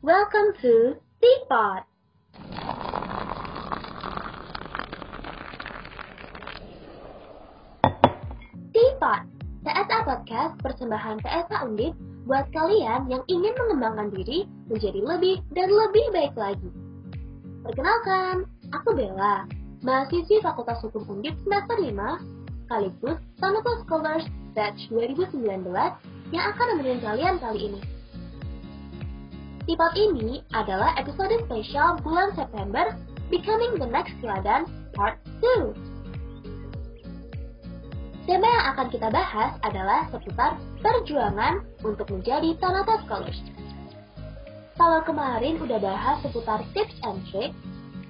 Welcome to Teapot. Teapot, TSA Podcast persembahan TSA Undip buat kalian yang ingin mengembangkan diri menjadi lebih dan lebih baik lagi. Perkenalkan, aku Bella, mahasiswi Fakultas Hukum Undip semester 5, sekaligus Sanopo Scholars Batch 2019 yang akan nemenin kalian kali ini. Teapot ini adalah episode spesial bulan September Becoming the Next Teladan Part 2. Tema yang akan kita bahas adalah seputar perjuangan untuk menjadi Tanata Scholars. Kalau kemarin udah bahas seputar tips and tricks,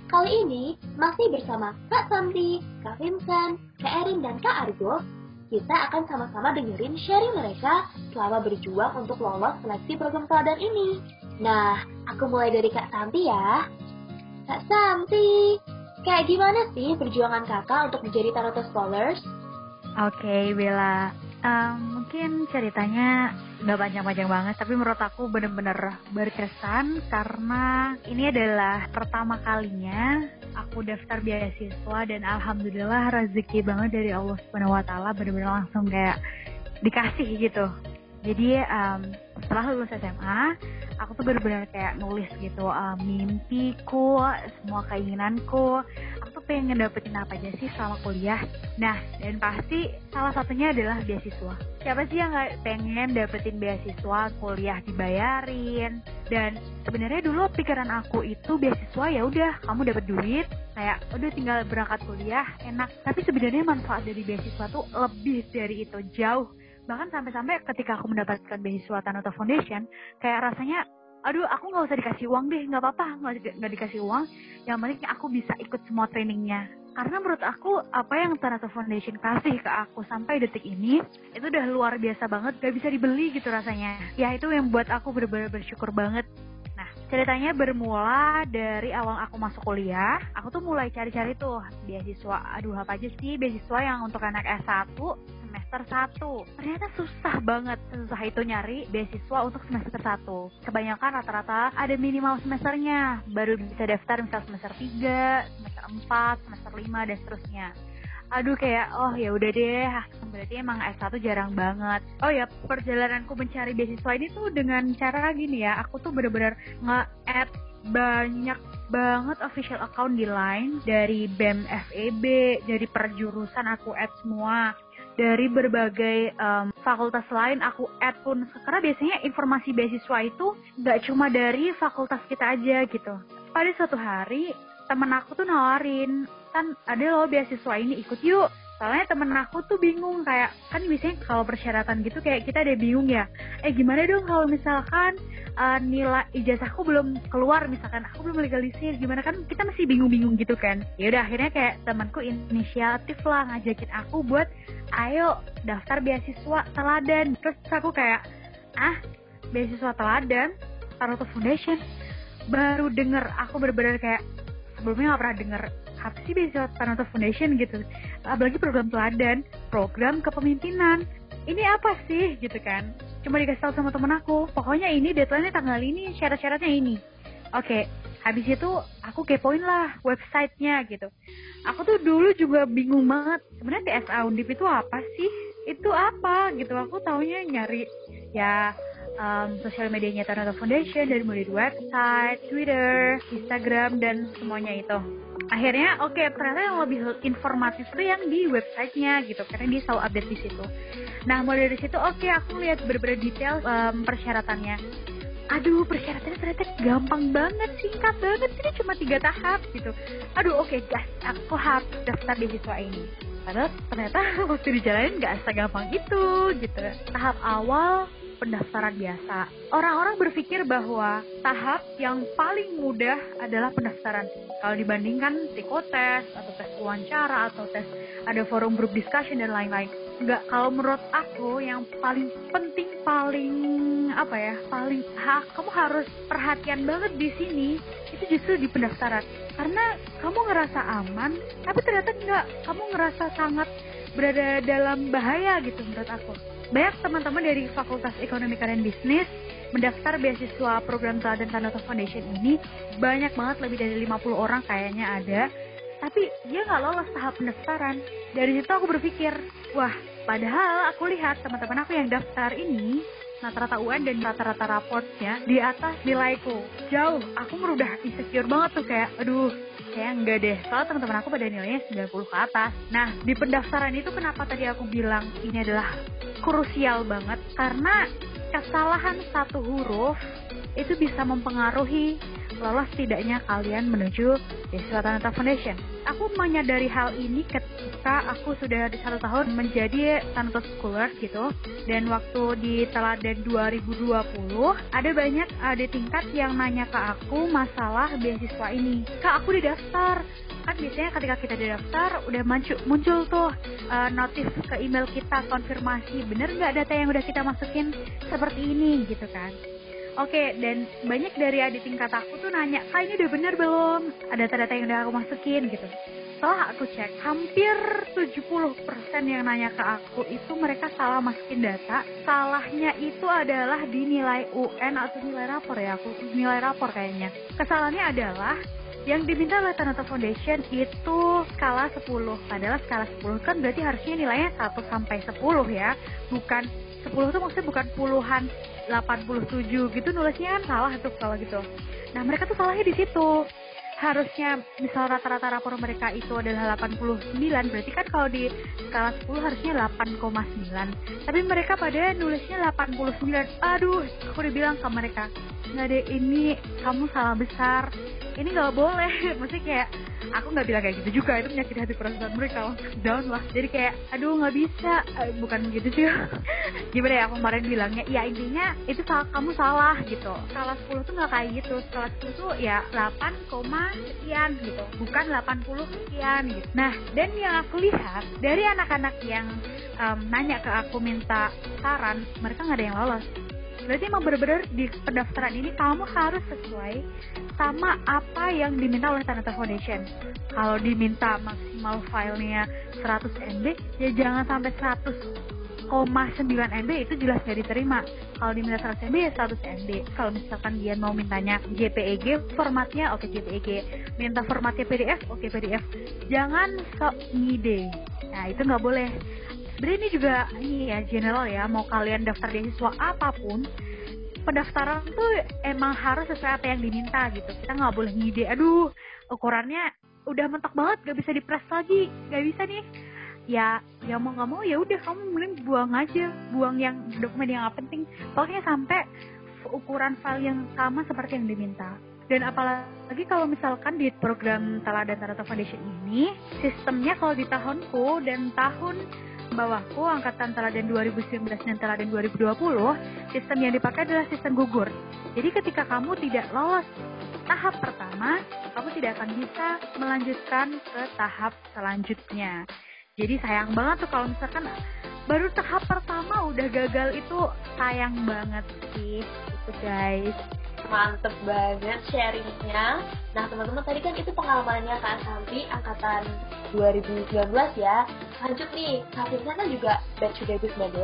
kali ini masih bersama Kak Santi, Kak Vincent, Kak Erin, dan Kak Argo, kita akan sama-sama dengerin sharing mereka selama berjuang untuk lolos seleksi program teladan ini. Nah, aku mulai dari Kak Santi ya. Kak Santi, kayak gimana sih perjuangan kakak untuk menjadi Tanata Scholars? Oke, okay, Bella. Um, mungkin ceritanya nggak panjang-panjang banget, tapi menurut aku bener-bener berkesan karena ini adalah pertama kalinya aku daftar beasiswa dan alhamdulillah rezeki banget dari Allah Subhanahu Wa Taala bener-bener langsung kayak dikasih gitu. Jadi um, setelah lulus SMA, aku tuh bener-bener kayak nulis gitu uh, mimpiku, semua keinginanku. Aku tuh pengen dapetin apa aja sih selama kuliah. Nah, dan pasti salah satunya adalah beasiswa. Siapa sih yang nggak pengen dapetin beasiswa, kuliah dibayarin? Dan sebenarnya dulu pikiran aku itu beasiswa ya udah kamu dapat duit, kayak udah tinggal berangkat kuliah enak. Tapi sebenarnya manfaat dari beasiswa tuh lebih dari itu jauh bahkan sampai-sampai ketika aku mendapatkan beasiswa Tanota Foundation kayak rasanya aduh aku nggak usah dikasih uang deh nggak apa-apa nggak dikasih uang. Yang penting aku bisa ikut semua trainingnya. Karena menurut aku apa yang Tanata Foundation kasih ke aku sampai detik ini itu udah luar biasa banget gak bisa dibeli gitu rasanya. Ya itu yang buat aku bener-bener bersyukur banget ceritanya bermula dari awal aku masuk kuliah, aku tuh mulai cari-cari tuh beasiswa. Aduh, apa aja sih beasiswa yang untuk anak S1 semester 1. Ternyata susah banget. Susah itu nyari beasiswa untuk semester 1. Kebanyakan rata-rata ada minimal semesternya. Baru bisa daftar misal semester 3, semester 4, semester 5, dan seterusnya aduh kayak oh ya udah deh berarti emang S1 jarang banget. Oh ya perjalananku mencari beasiswa ini tuh dengan cara gini ya. Aku tuh bener-bener nge-add banyak banget official account di Line dari BEM FEB dari perjurusan aku add semua dari berbagai um, fakultas lain aku add pun. Karena biasanya informasi beasiswa itu nggak cuma dari fakultas kita aja gitu. Pada suatu hari temen aku tuh nawarin kan ada loh beasiswa ini ikut yuk. Soalnya temen aku tuh bingung kayak kan biasanya kalau persyaratan gitu kayak kita ada bingung ya. Eh gimana dong kalau misalkan uh, nilai ijazahku belum keluar misalkan aku belum legalisir gimana? Kan kita masih bingung-bingung gitu kan. Ya udah akhirnya kayak temanku inisiatif lah ngajakin aku buat ayo daftar beasiswa teladan. Terus aku kayak ah beasiswa teladan? Taruto Foundation. Baru denger aku bener-bener kayak sebelumnya gak pernah denger apa sih beasiswa Tanoto Foundation gitu. Apalagi program teladan program kepemimpinan. Ini apa sih? Gitu kan. Cuma dikasih tahu sama temen aku pokoknya ini deadline tanggal ini syarat-syaratnya ini. Oke okay. habis itu aku kepoin lah websitenya gitu. Aku tuh dulu juga bingung banget sebenarnya TSA Undip itu apa sih? Itu apa? Gitu. Aku taunya nyari ya um, sosial medianya Tanoto Foundation dari mulai website, Twitter, Instagram dan semuanya itu. Akhirnya oke okay, ternyata yang lebih informatif itu yang di websitenya gitu karena dia selalu update di situ. Nah mulai dari situ oke okay, aku lihat beberapa detail um, persyaratannya. Aduh persyaratannya ternyata gampang banget, singkat banget, ini cuma tiga tahap gitu. Aduh oke okay, gas, aku harus daftar di siswa ini. Padahal ternyata waktu dijalanin nggak segampang itu gitu. Tahap awal pendaftaran biasa. Orang-orang berpikir bahwa tahap yang paling mudah adalah pendaftaran. Kalau dibandingkan psikotes atau tes wawancara atau tes ada forum group discussion dan lain-lain. Enggak, kalau menurut aku yang paling penting, paling apa ya, paling ha, kamu harus perhatian banget di sini itu justru di pendaftaran. Karena kamu ngerasa aman, tapi ternyata enggak, kamu ngerasa sangat berada dalam bahaya gitu menurut aku banyak teman-teman dari Fakultas Ekonomi dan Bisnis mendaftar beasiswa program Teladan Sanata Foundation ini. Banyak banget lebih dari 50 orang kayaknya ada. Tapi dia nggak lolos tahap pendaftaran. Dari situ aku berpikir wah padahal aku lihat teman-teman aku yang daftar ini rata-rata UN dan rata-rata raportnya di atas nilaiku. Jauh aku udah insecure banget tuh kayak aduh kayak enggak deh. Soalnya teman-teman aku pada nilainya 90 ke atas. Nah di pendaftaran itu kenapa tadi aku bilang ini adalah krusial banget karena kesalahan satu huruf itu bisa mempengaruhi lolos tidaknya kalian menuju Beasiswa Tanata Foundation. Aku menyadari hal ini ketika aku sudah di satu tahun menjadi Tanata Scholar gitu. Dan waktu di teladan 2020, ada banyak adik tingkat yang nanya ke aku masalah beasiswa ini. Kak, aku didaftar, kan biasanya ketika kita daftar udah muncul, muncul tuh uh, notif ke email kita konfirmasi bener nggak data yang udah kita masukin seperti ini gitu kan Oke, dan banyak dari adik tingkat aku tuh nanya, kak ini udah bener belum? Ada data-data yang udah aku masukin gitu. Setelah aku cek, hampir 70% yang nanya ke aku itu mereka salah masukin data. Salahnya itu adalah di nilai UN atau nilai rapor ya, aku nilai rapor kayaknya. Kesalahannya adalah yang diminta oleh Tanata Foundation itu skala 10. Padahal skala 10 kan berarti harusnya nilainya 1 sampai 10 ya. Bukan 10 tuh maksudnya bukan puluhan 87 gitu nulisnya kan salah tuh kalau gitu. Nah, mereka tuh salahnya di situ. Harusnya misal rata-rata rapor mereka itu adalah 89, berarti kan kalau di skala 10 harusnya 8,9. Tapi mereka pada nulisnya 89. Aduh, aku udah bilang ke mereka, nggak deh ini kamu salah besar ini nggak boleh maksudnya kayak aku nggak bilang kayak gitu juga itu menyakiti hati perasaan mereka down lah. Jadi kayak aduh nggak bisa. Eh, bukan gitu sih. Gimana ya aku kemarin bilangnya ya intinya itu salah kamu salah gitu. Skala 10 tuh nggak kayak gitu. Skala 10 tuh ya 8, sekian gitu. Bukan 80 sekian gitu. Nah dan yang aku lihat dari anak-anak yang um, nanya ke aku minta saran mereka nggak ada yang lolos berarti emang bener-bener di pendaftaran ini kamu harus sesuai sama apa yang diminta oleh Tanata Foundation kalau diminta maksimal filenya 100 MB ya jangan sampai 100 9 MB itu jelas nggak diterima. Kalau diminta 100 MB ya 100 MB. Kalau misalkan dia mau mintanya JPEG, formatnya oke okay, JPEG. Minta formatnya PDF, oke okay, PDF. Jangan sok ngide. Nah itu nggak boleh sebenarnya ini juga ini ya general ya mau kalian daftar beasiswa apa pun pendaftaran tuh emang harus sesuai apa yang diminta gitu. Kita nggak boleh ngide aduh ukurannya udah mentok banget gak bisa dipres lagi gak bisa nih. Ya ya mau nggak mau ya udah kamu mending buang aja buang yang dokumen yang gak penting. Pokoknya sampai ukuran file yang sama seperti yang diminta. Dan apalagi kalau misalkan di program Teladan Tarato Foundation ini sistemnya kalau di tahunku dan tahun bawahku angkatan teladan 2019 dan teladan 2020, sistem yang dipakai adalah sistem gugur. Jadi ketika kamu tidak lolos tahap pertama, kamu tidak akan bisa melanjutkan ke tahap selanjutnya. Jadi sayang banget tuh kalau misalkan baru tahap pertama udah gagal itu sayang banget sih itu guys mantep banget sharingnya. Nah teman-teman tadi kan itu pengalamannya Kak Santi angkatan 2019 ya. Lanjut nih, Kak Vincent kan juga batch 2019.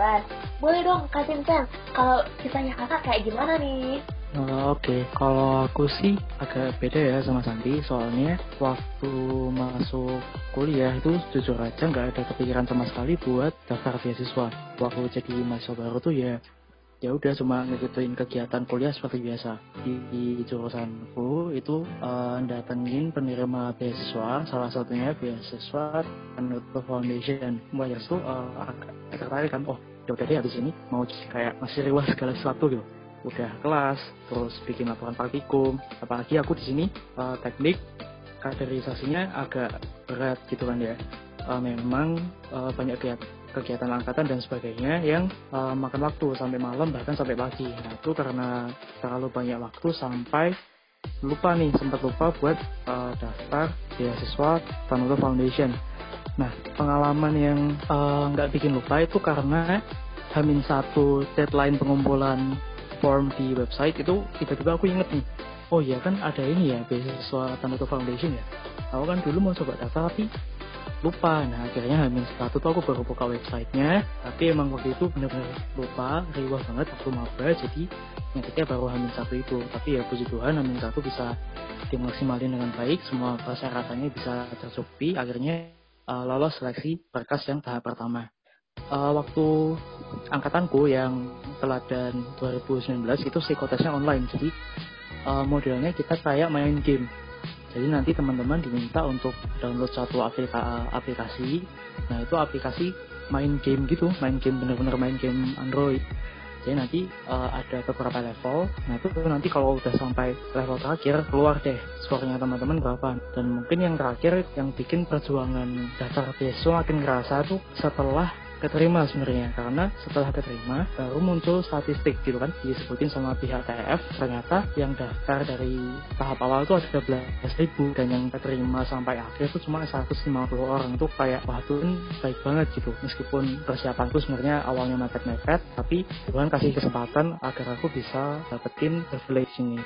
Boleh dong Kak Vincent, kalau kisahnya kakak kayak gimana nih? Uh, Oke, okay. kalau aku sih agak beda ya sama Santi, soalnya waktu masuk kuliah itu jujur aja nggak ada kepikiran sama sekali buat daftar beasiswa. Waktu jadi mahasiswa baru tuh ya ya udah cuma ngikutin kegiatan kuliah seperti biasa di, di jurusanku itu uh, datengin penerima beasiswa salah satunya beasiswa Penutup Foundation mulai itu uh, agak tertarik kan oh ya udah deh habis ini mau kayak masih riwah segala sesuatu gitu udah kelas terus bikin laporan praktikum apalagi aku di sini uh, teknik kaderisasinya agak berat gitu kan ya uh, memang uh, banyak kegiatan angkatan dan sebagainya yang uh, makan waktu sampai malam bahkan sampai pagi. Nah itu karena terlalu banyak waktu sampai lupa nih sempat lupa buat uh, daftar beasiswa Tanuto Foundation. Nah pengalaman yang nggak uh, bikin lupa itu karena Hamin satu deadline pengumpulan form di website itu tiba-tiba aku inget nih oh iya kan ada ini ya beasiswa Tanato Foundation ya. Aku kan dulu mau coba daftar tapi lupa. Nah akhirnya hamil satu tuh aku baru buka websitenya. Tapi emang waktu itu bener-bener lupa riwah banget waktu maba jadi yang baru hamil satu itu. Tapi ya puji Tuhan hamil satu bisa dimaksimalin dengan baik semua persyaratannya bisa tercukupi. Akhirnya uh, lolos seleksi berkas yang tahap pertama uh, waktu angkatanku yang teladan 2019 itu psikotesnya online jadi uh, modelnya kita kayak main game jadi nanti teman-teman diminta untuk download satu aplika aplikasi. Nah itu aplikasi main game gitu, main game bener-bener main game Android. Jadi nanti uh, ada beberapa level. Nah itu nanti kalau udah sampai level terakhir keluar deh skornya teman-teman berapa. Dan mungkin yang terakhir yang bikin perjuangan daftar beasiswa makin kerasa tuh setelah keterima sebenarnya. Karena setelah keterima baru muncul statistik gitu kan disebutin sama pihak TF ternyata yang daftar dari tahap awal itu ada belas ribu dan yang keterima sampai akhir itu cuma 150 orang. Itu kayak wah tuh kan baik banget gitu. Meskipun persiapanku sebenarnya awalnya mepet-mepet tapi Tuhan kasih kesempatan agar aku bisa dapetin privilege ini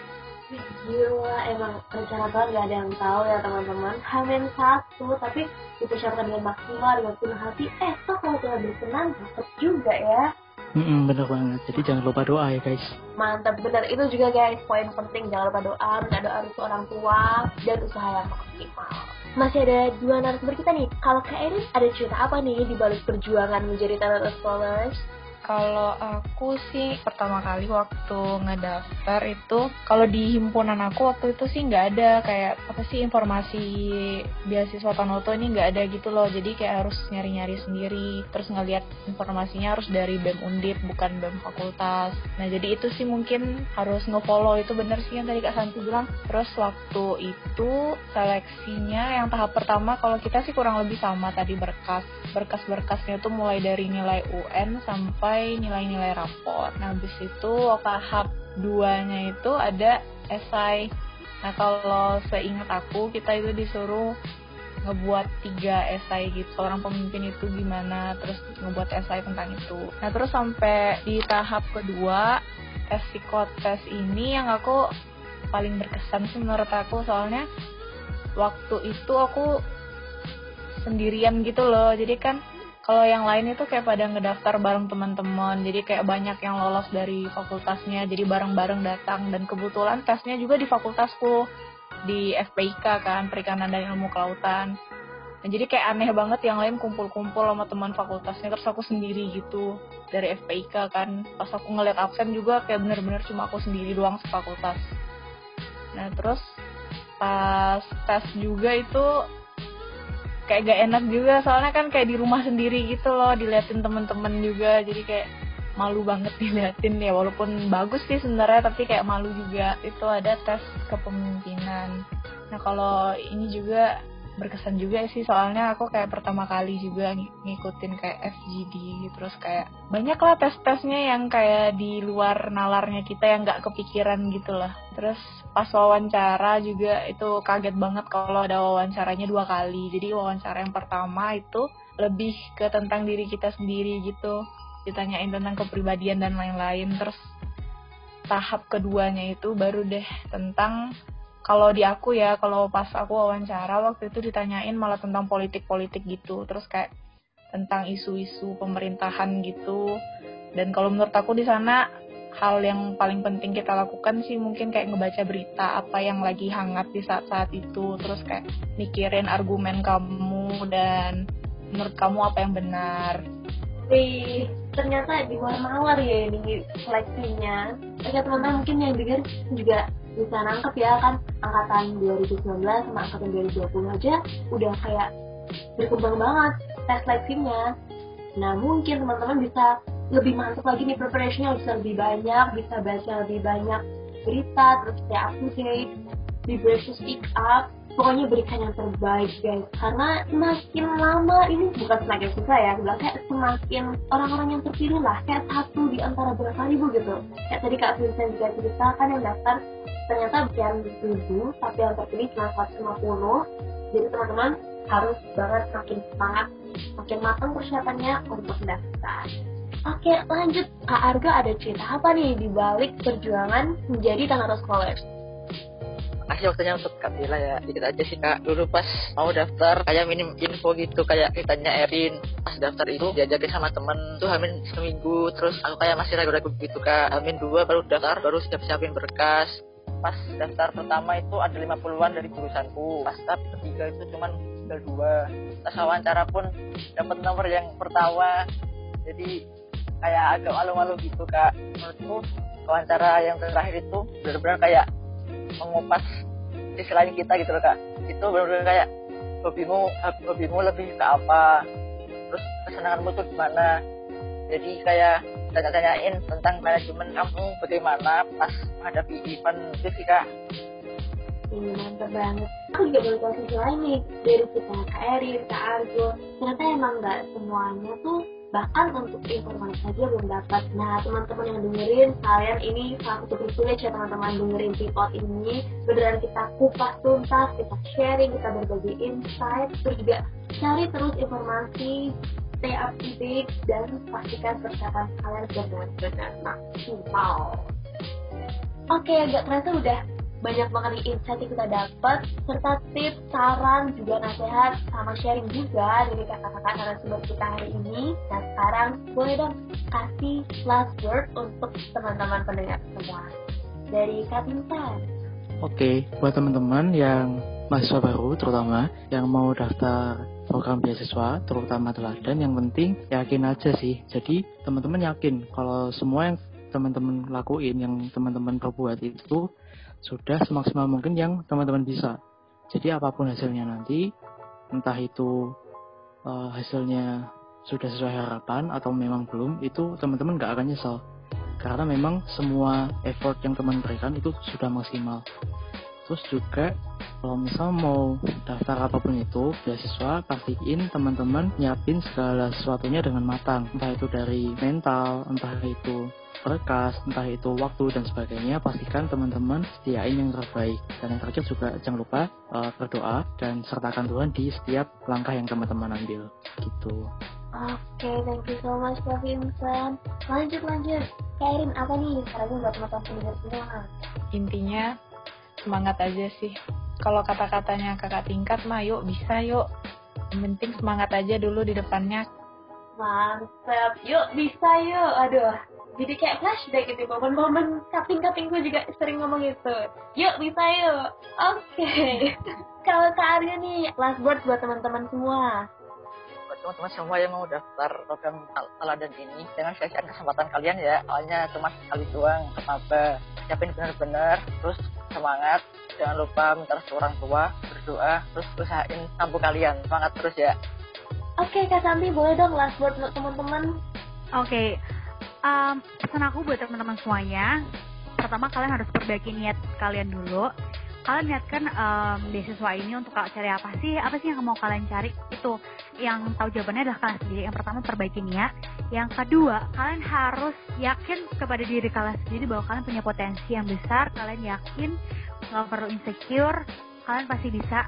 Gila, emang rencana banget gak ada yang tahu ya teman-teman. Hamin satu, tapi dipersiapkan dengan maksimal, dengan penuh hati. Eh, toh kalau Tuhan berkenan, dapat juga ya. Mm -mm, bener banget. Jadi jangan lupa doa ya guys. Mantap, bener. Itu juga guys, poin penting. Jangan lupa doa, minta doa untuk orang tua, dan usaha yang maksimal. Masih ada dua narasumber kita nih. Kalau Kak Erin, ada cerita apa nih di balik perjuangan menjadi talent scholars? Kalau aku sih pertama kali waktu ngedaftar itu kalau di himpunan aku waktu itu sih nggak ada kayak apa sih informasi beasiswa Tanoto ini nggak ada gitu loh. Jadi kayak harus nyari-nyari sendiri terus ngeliat informasinya harus dari BEM Undip bukan BEM fakultas. Nah jadi itu sih mungkin harus ngefollow. Itu bener sih yang tadi Kak Santi bilang. Terus waktu itu seleksinya yang tahap pertama kalau kita sih kurang lebih sama tadi berkas berkas-berkasnya itu mulai dari nilai UN sampai nilai-nilai rapor. Nah, habis itu tahap duanya itu ada esai. Nah, kalau seingat aku, kita itu disuruh ngebuat tiga esai gitu seorang pemimpin itu gimana terus ngebuat esai tentang itu nah terus sampai di tahap kedua tes ini yang aku paling berkesan sih menurut aku soalnya waktu itu aku sendirian gitu loh. Jadi kan kalau yang lain itu kayak pada ngedaftar bareng teman-teman. Jadi kayak banyak yang lolos dari fakultasnya. Jadi bareng-bareng datang. Dan kebetulan tesnya juga di fakultasku. Di FPIK kan perikanan dan ilmu kelautan. Nah, jadi kayak aneh banget yang lain kumpul-kumpul sama teman fakultasnya. Terus aku sendiri gitu dari FPIK kan. Pas aku ngeliat absen juga kayak bener-bener cuma aku sendiri doang sefakultas. Nah terus pas tes juga itu kayak gak enak juga. Soalnya kan kayak di rumah sendiri gitu loh diliatin temen-temen juga. Jadi kayak malu banget diliatin ya. Walaupun bagus sih sebenarnya tapi kayak malu juga. Itu ada tes kepemimpinan. Nah kalau ini juga berkesan juga sih. Soalnya aku kayak pertama kali juga ng ngikutin kayak FGD terus kayak banyak lah tes-tesnya yang kayak di luar nalarnya kita yang nggak kepikiran gitu lah. Terus pas wawancara juga itu kaget banget kalau ada wawancaranya dua kali. Jadi wawancara yang pertama itu lebih ke tentang diri kita sendiri gitu. Ditanyain tentang kepribadian dan lain-lain. Terus tahap keduanya itu baru deh tentang kalau di aku ya kalau pas aku wawancara waktu itu ditanyain malah tentang politik-politik gitu. Terus kayak tentang isu-isu pemerintahan gitu. Dan kalau menurut aku di sana hal yang paling penting kita lakukan sih mungkin kayak ngebaca berita apa yang lagi hangat di saat-saat itu. Terus kayak mikirin argumen kamu dan menurut kamu apa yang benar. Wih, ternyata di luar mawar ya ini seleksinya. Oke teman-teman mungkin yang dengar juga bisa nangkep ya kan? Angkatan 2019 sama angkatan 2020 aja udah kayak berkembang banget tes seleksinya nah mungkin teman-teman bisa lebih mantap lagi nih preparationnya bisa lebih banyak bisa baca lebih banyak berita terus stay up to date be brave to speak up. Pokoknya berikan yang terbaik guys. Karena semakin lama ini bukan semakin susah ya bilang kayak semakin orang-orang yang terpilih lah kayak satu di antara berapa ribu gitu. Kayak tadi kak Vincent juga cerita kan yang daftar ternyata bukan ribu tapi yang terpilih cuma 150 jadi teman-teman harus banget makin semangat makin matang persiapannya untuk daftar Oke, lanjut. Kak Arga ada cerita apa nih di balik perjuangan menjadi Tanara Scholars? Makasih waktunya untuk Kak Bila ya. Dikit aja sih Kak. Dulu pas mau daftar kayak minim info gitu kayak ditanya Erin. Pas daftar itu diajakin sama temen tuh hamin seminggu terus aku kayak masih ragu-ragu gitu Kak. Hamin dua baru daftar baru siap-siapin berkas. Pas daftar pertama itu ada 50-an dari jurusanku. Pas tahap ketiga itu cuman tinggal dua. Pas wawancara pun dapat nomor yang pertama. Jadi kayak agak malu-malu gitu kak menurutku wawancara yang terakhir itu benar-benar kayak mengupas di selain kita gitu loh kak itu benar-benar kayak hobimu hobimu lebih ke apa terus kesenanganmu tuh gimana jadi kayak tanya-tanyain tentang manajemen kamu bagaimana pas menghadapi event sih Ini mantep banget. Aku juga baru tahu sisi lain nih dari kita Kak Erin, Kak Argo. Ternyata emang nggak semuanya tuh bahkan untuk informasi saja belum dapat. Nah, teman-teman yang dengerin, kalian ini satu privilege ya teman-teman dengerin Pipot ini. Beneran kita kupas tuntas, kita sharing, kita berbagi insight, terus juga cari terus informasi, stay up to date, dan pastikan persiapan kalian benar-benar maksimal. Oke, agak terasa udah banyak banget insight yang kita dapat serta tips, saran, juga nasihat sama sharing juga dari kakak-kakak narasumber kita hari ini. Nah sekarang boleh dong kasih last word untuk teman-teman pendengar semua dari Kak. Oke, buat teman-teman yang mahasiswa baru terutama yang mau daftar program beasiswa terutama teladan yang penting yakin aja sih jadi teman-teman yakin kalau semua yang teman-teman lakuin yang teman-teman perbuat itu sudah semaksimal mungkin yang teman-teman bisa. Jadi apa pun hasilnya nanti, entah itu uh, hasilnya sudah sesuai harapan atau memang belum, itu teman-teman nggak akan nyesal. Karena memang semua effort yang teman berikan itu sudah maksimal. Terus juga kalau misal mau daftar apa pun itu beasiswa pastiin teman-teman nyiapin segala sesuatunya dengan matang entah itu dari mental entah itu berkas, entah itu waktu dan sebagainya, pastikan teman-teman sediain yang terbaik. Dan yang terakhir juga jangan lupa uh, berdoa dan sertakan Tuhan di setiap langkah yang teman-teman ambil. Gitu. Oke, okay, thank you so much Kak Vincent. Lanjut lanjut. Kairin apa nih caranya buat teman-teman pendengar semua? Intinya semangat aja sih. Kalau kata-katanya kakak tingkat mah yuk bisa yuk. Yang penting semangat aja dulu di depannya. Mantap, yuk bisa yuk. Aduh, jadi kayak flashback gitu momen-momen kaping-kaping gue juga sering ngomong itu yuk bisa yuk oke okay. kalau Kak Arya nih last word buat teman-teman semua buat teman-teman semua yang mau daftar program teladan ini jangan sia-siakan kesempatan kalian ya awalnya cuma sekali doang apa siapin benar-benar terus semangat. Jangan lupa minta restu orang tua berdoa terus usahain mampu kalian. Semangat terus ya. Oke okay, Kak Santi boleh dong last word untuk teman-teman? Oke. Okay um, pesan aku buat teman-teman semuanya. Pertama kalian harus perbaiki niat kalian dulu kalian niatkan um, beasiswa ini untuk cari apa sih apa sih yang mau kalian cari? Itu yang tahu jawabannya adalah kalian sendiri. Yang pertama perbaiki niat yang kedua kalian harus yakin kepada diri kalian sendiri bahwa kalian punya potensi yang besar. Kalian yakin nggak perlu insecure kalian pasti bisa.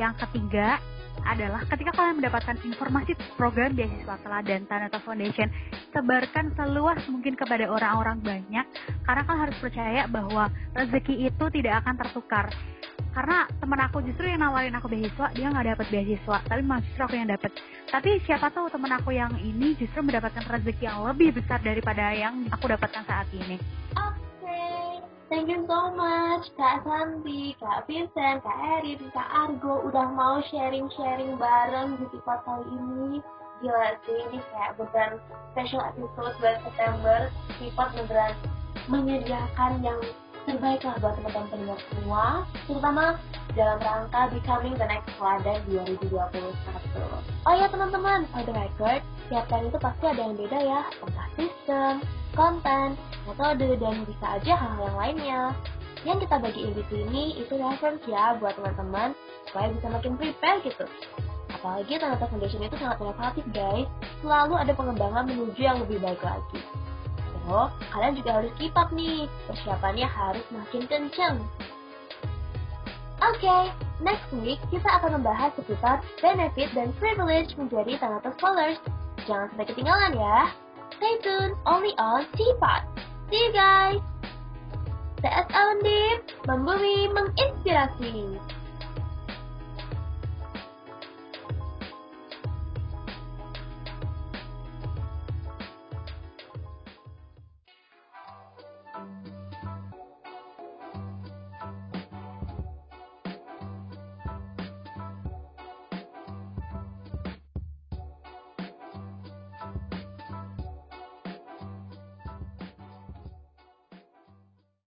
Yang ketiga adalah ketika kalian mendapatkan informasi program beasiswa teladan Tanata Foundation, sebarkan seluas mungkin kepada orang-orang banyak karena kalian harus percaya bahwa rezeki itu tidak akan tertukar. Karena teman aku justru yang nawarin aku beasiswa, dia nggak dapat beasiswa, tapi justru aku yang dapat. Tapi siapa tahu teman aku yang ini justru mendapatkan rezeki yang lebih besar daripada yang aku dapatkan saat ini. Thank you so much Kak Santi, Kak Vincent, Kak Erin, Kak Argo udah mau sharing-sharing bareng di Tipat kali ini. Gila sih, ini kayak beneran special episode buat September. Tipat beneran menyediakan yang terbaik lah buat teman-teman pendengar semua, terutama dalam rangka Becoming the Next Teladan 2021. Oh ya teman-teman, for the record, tiap kali itu pasti ada yang beda ya, entah sistem, konten, metode, dan bisa aja hal-hal yang lainnya. Yang kita bagiin di sini itu reference ya buat teman-teman supaya bisa makin prepare gitu. Apalagi Tanata Foundation itu sangat inovatif guys, selalu ada pengembangan menuju yang lebih baik lagi. So, kalian juga harus keep up nih, persiapannya harus makin kenceng. Oke, okay, next week kita akan membahas seputar benefit dan privilege menjadi Tanata Scholars. Jangan sampai ketinggalan ya. Stay tuned only on Teapot. See you guys! CS Alendip, membumi menginspirasi.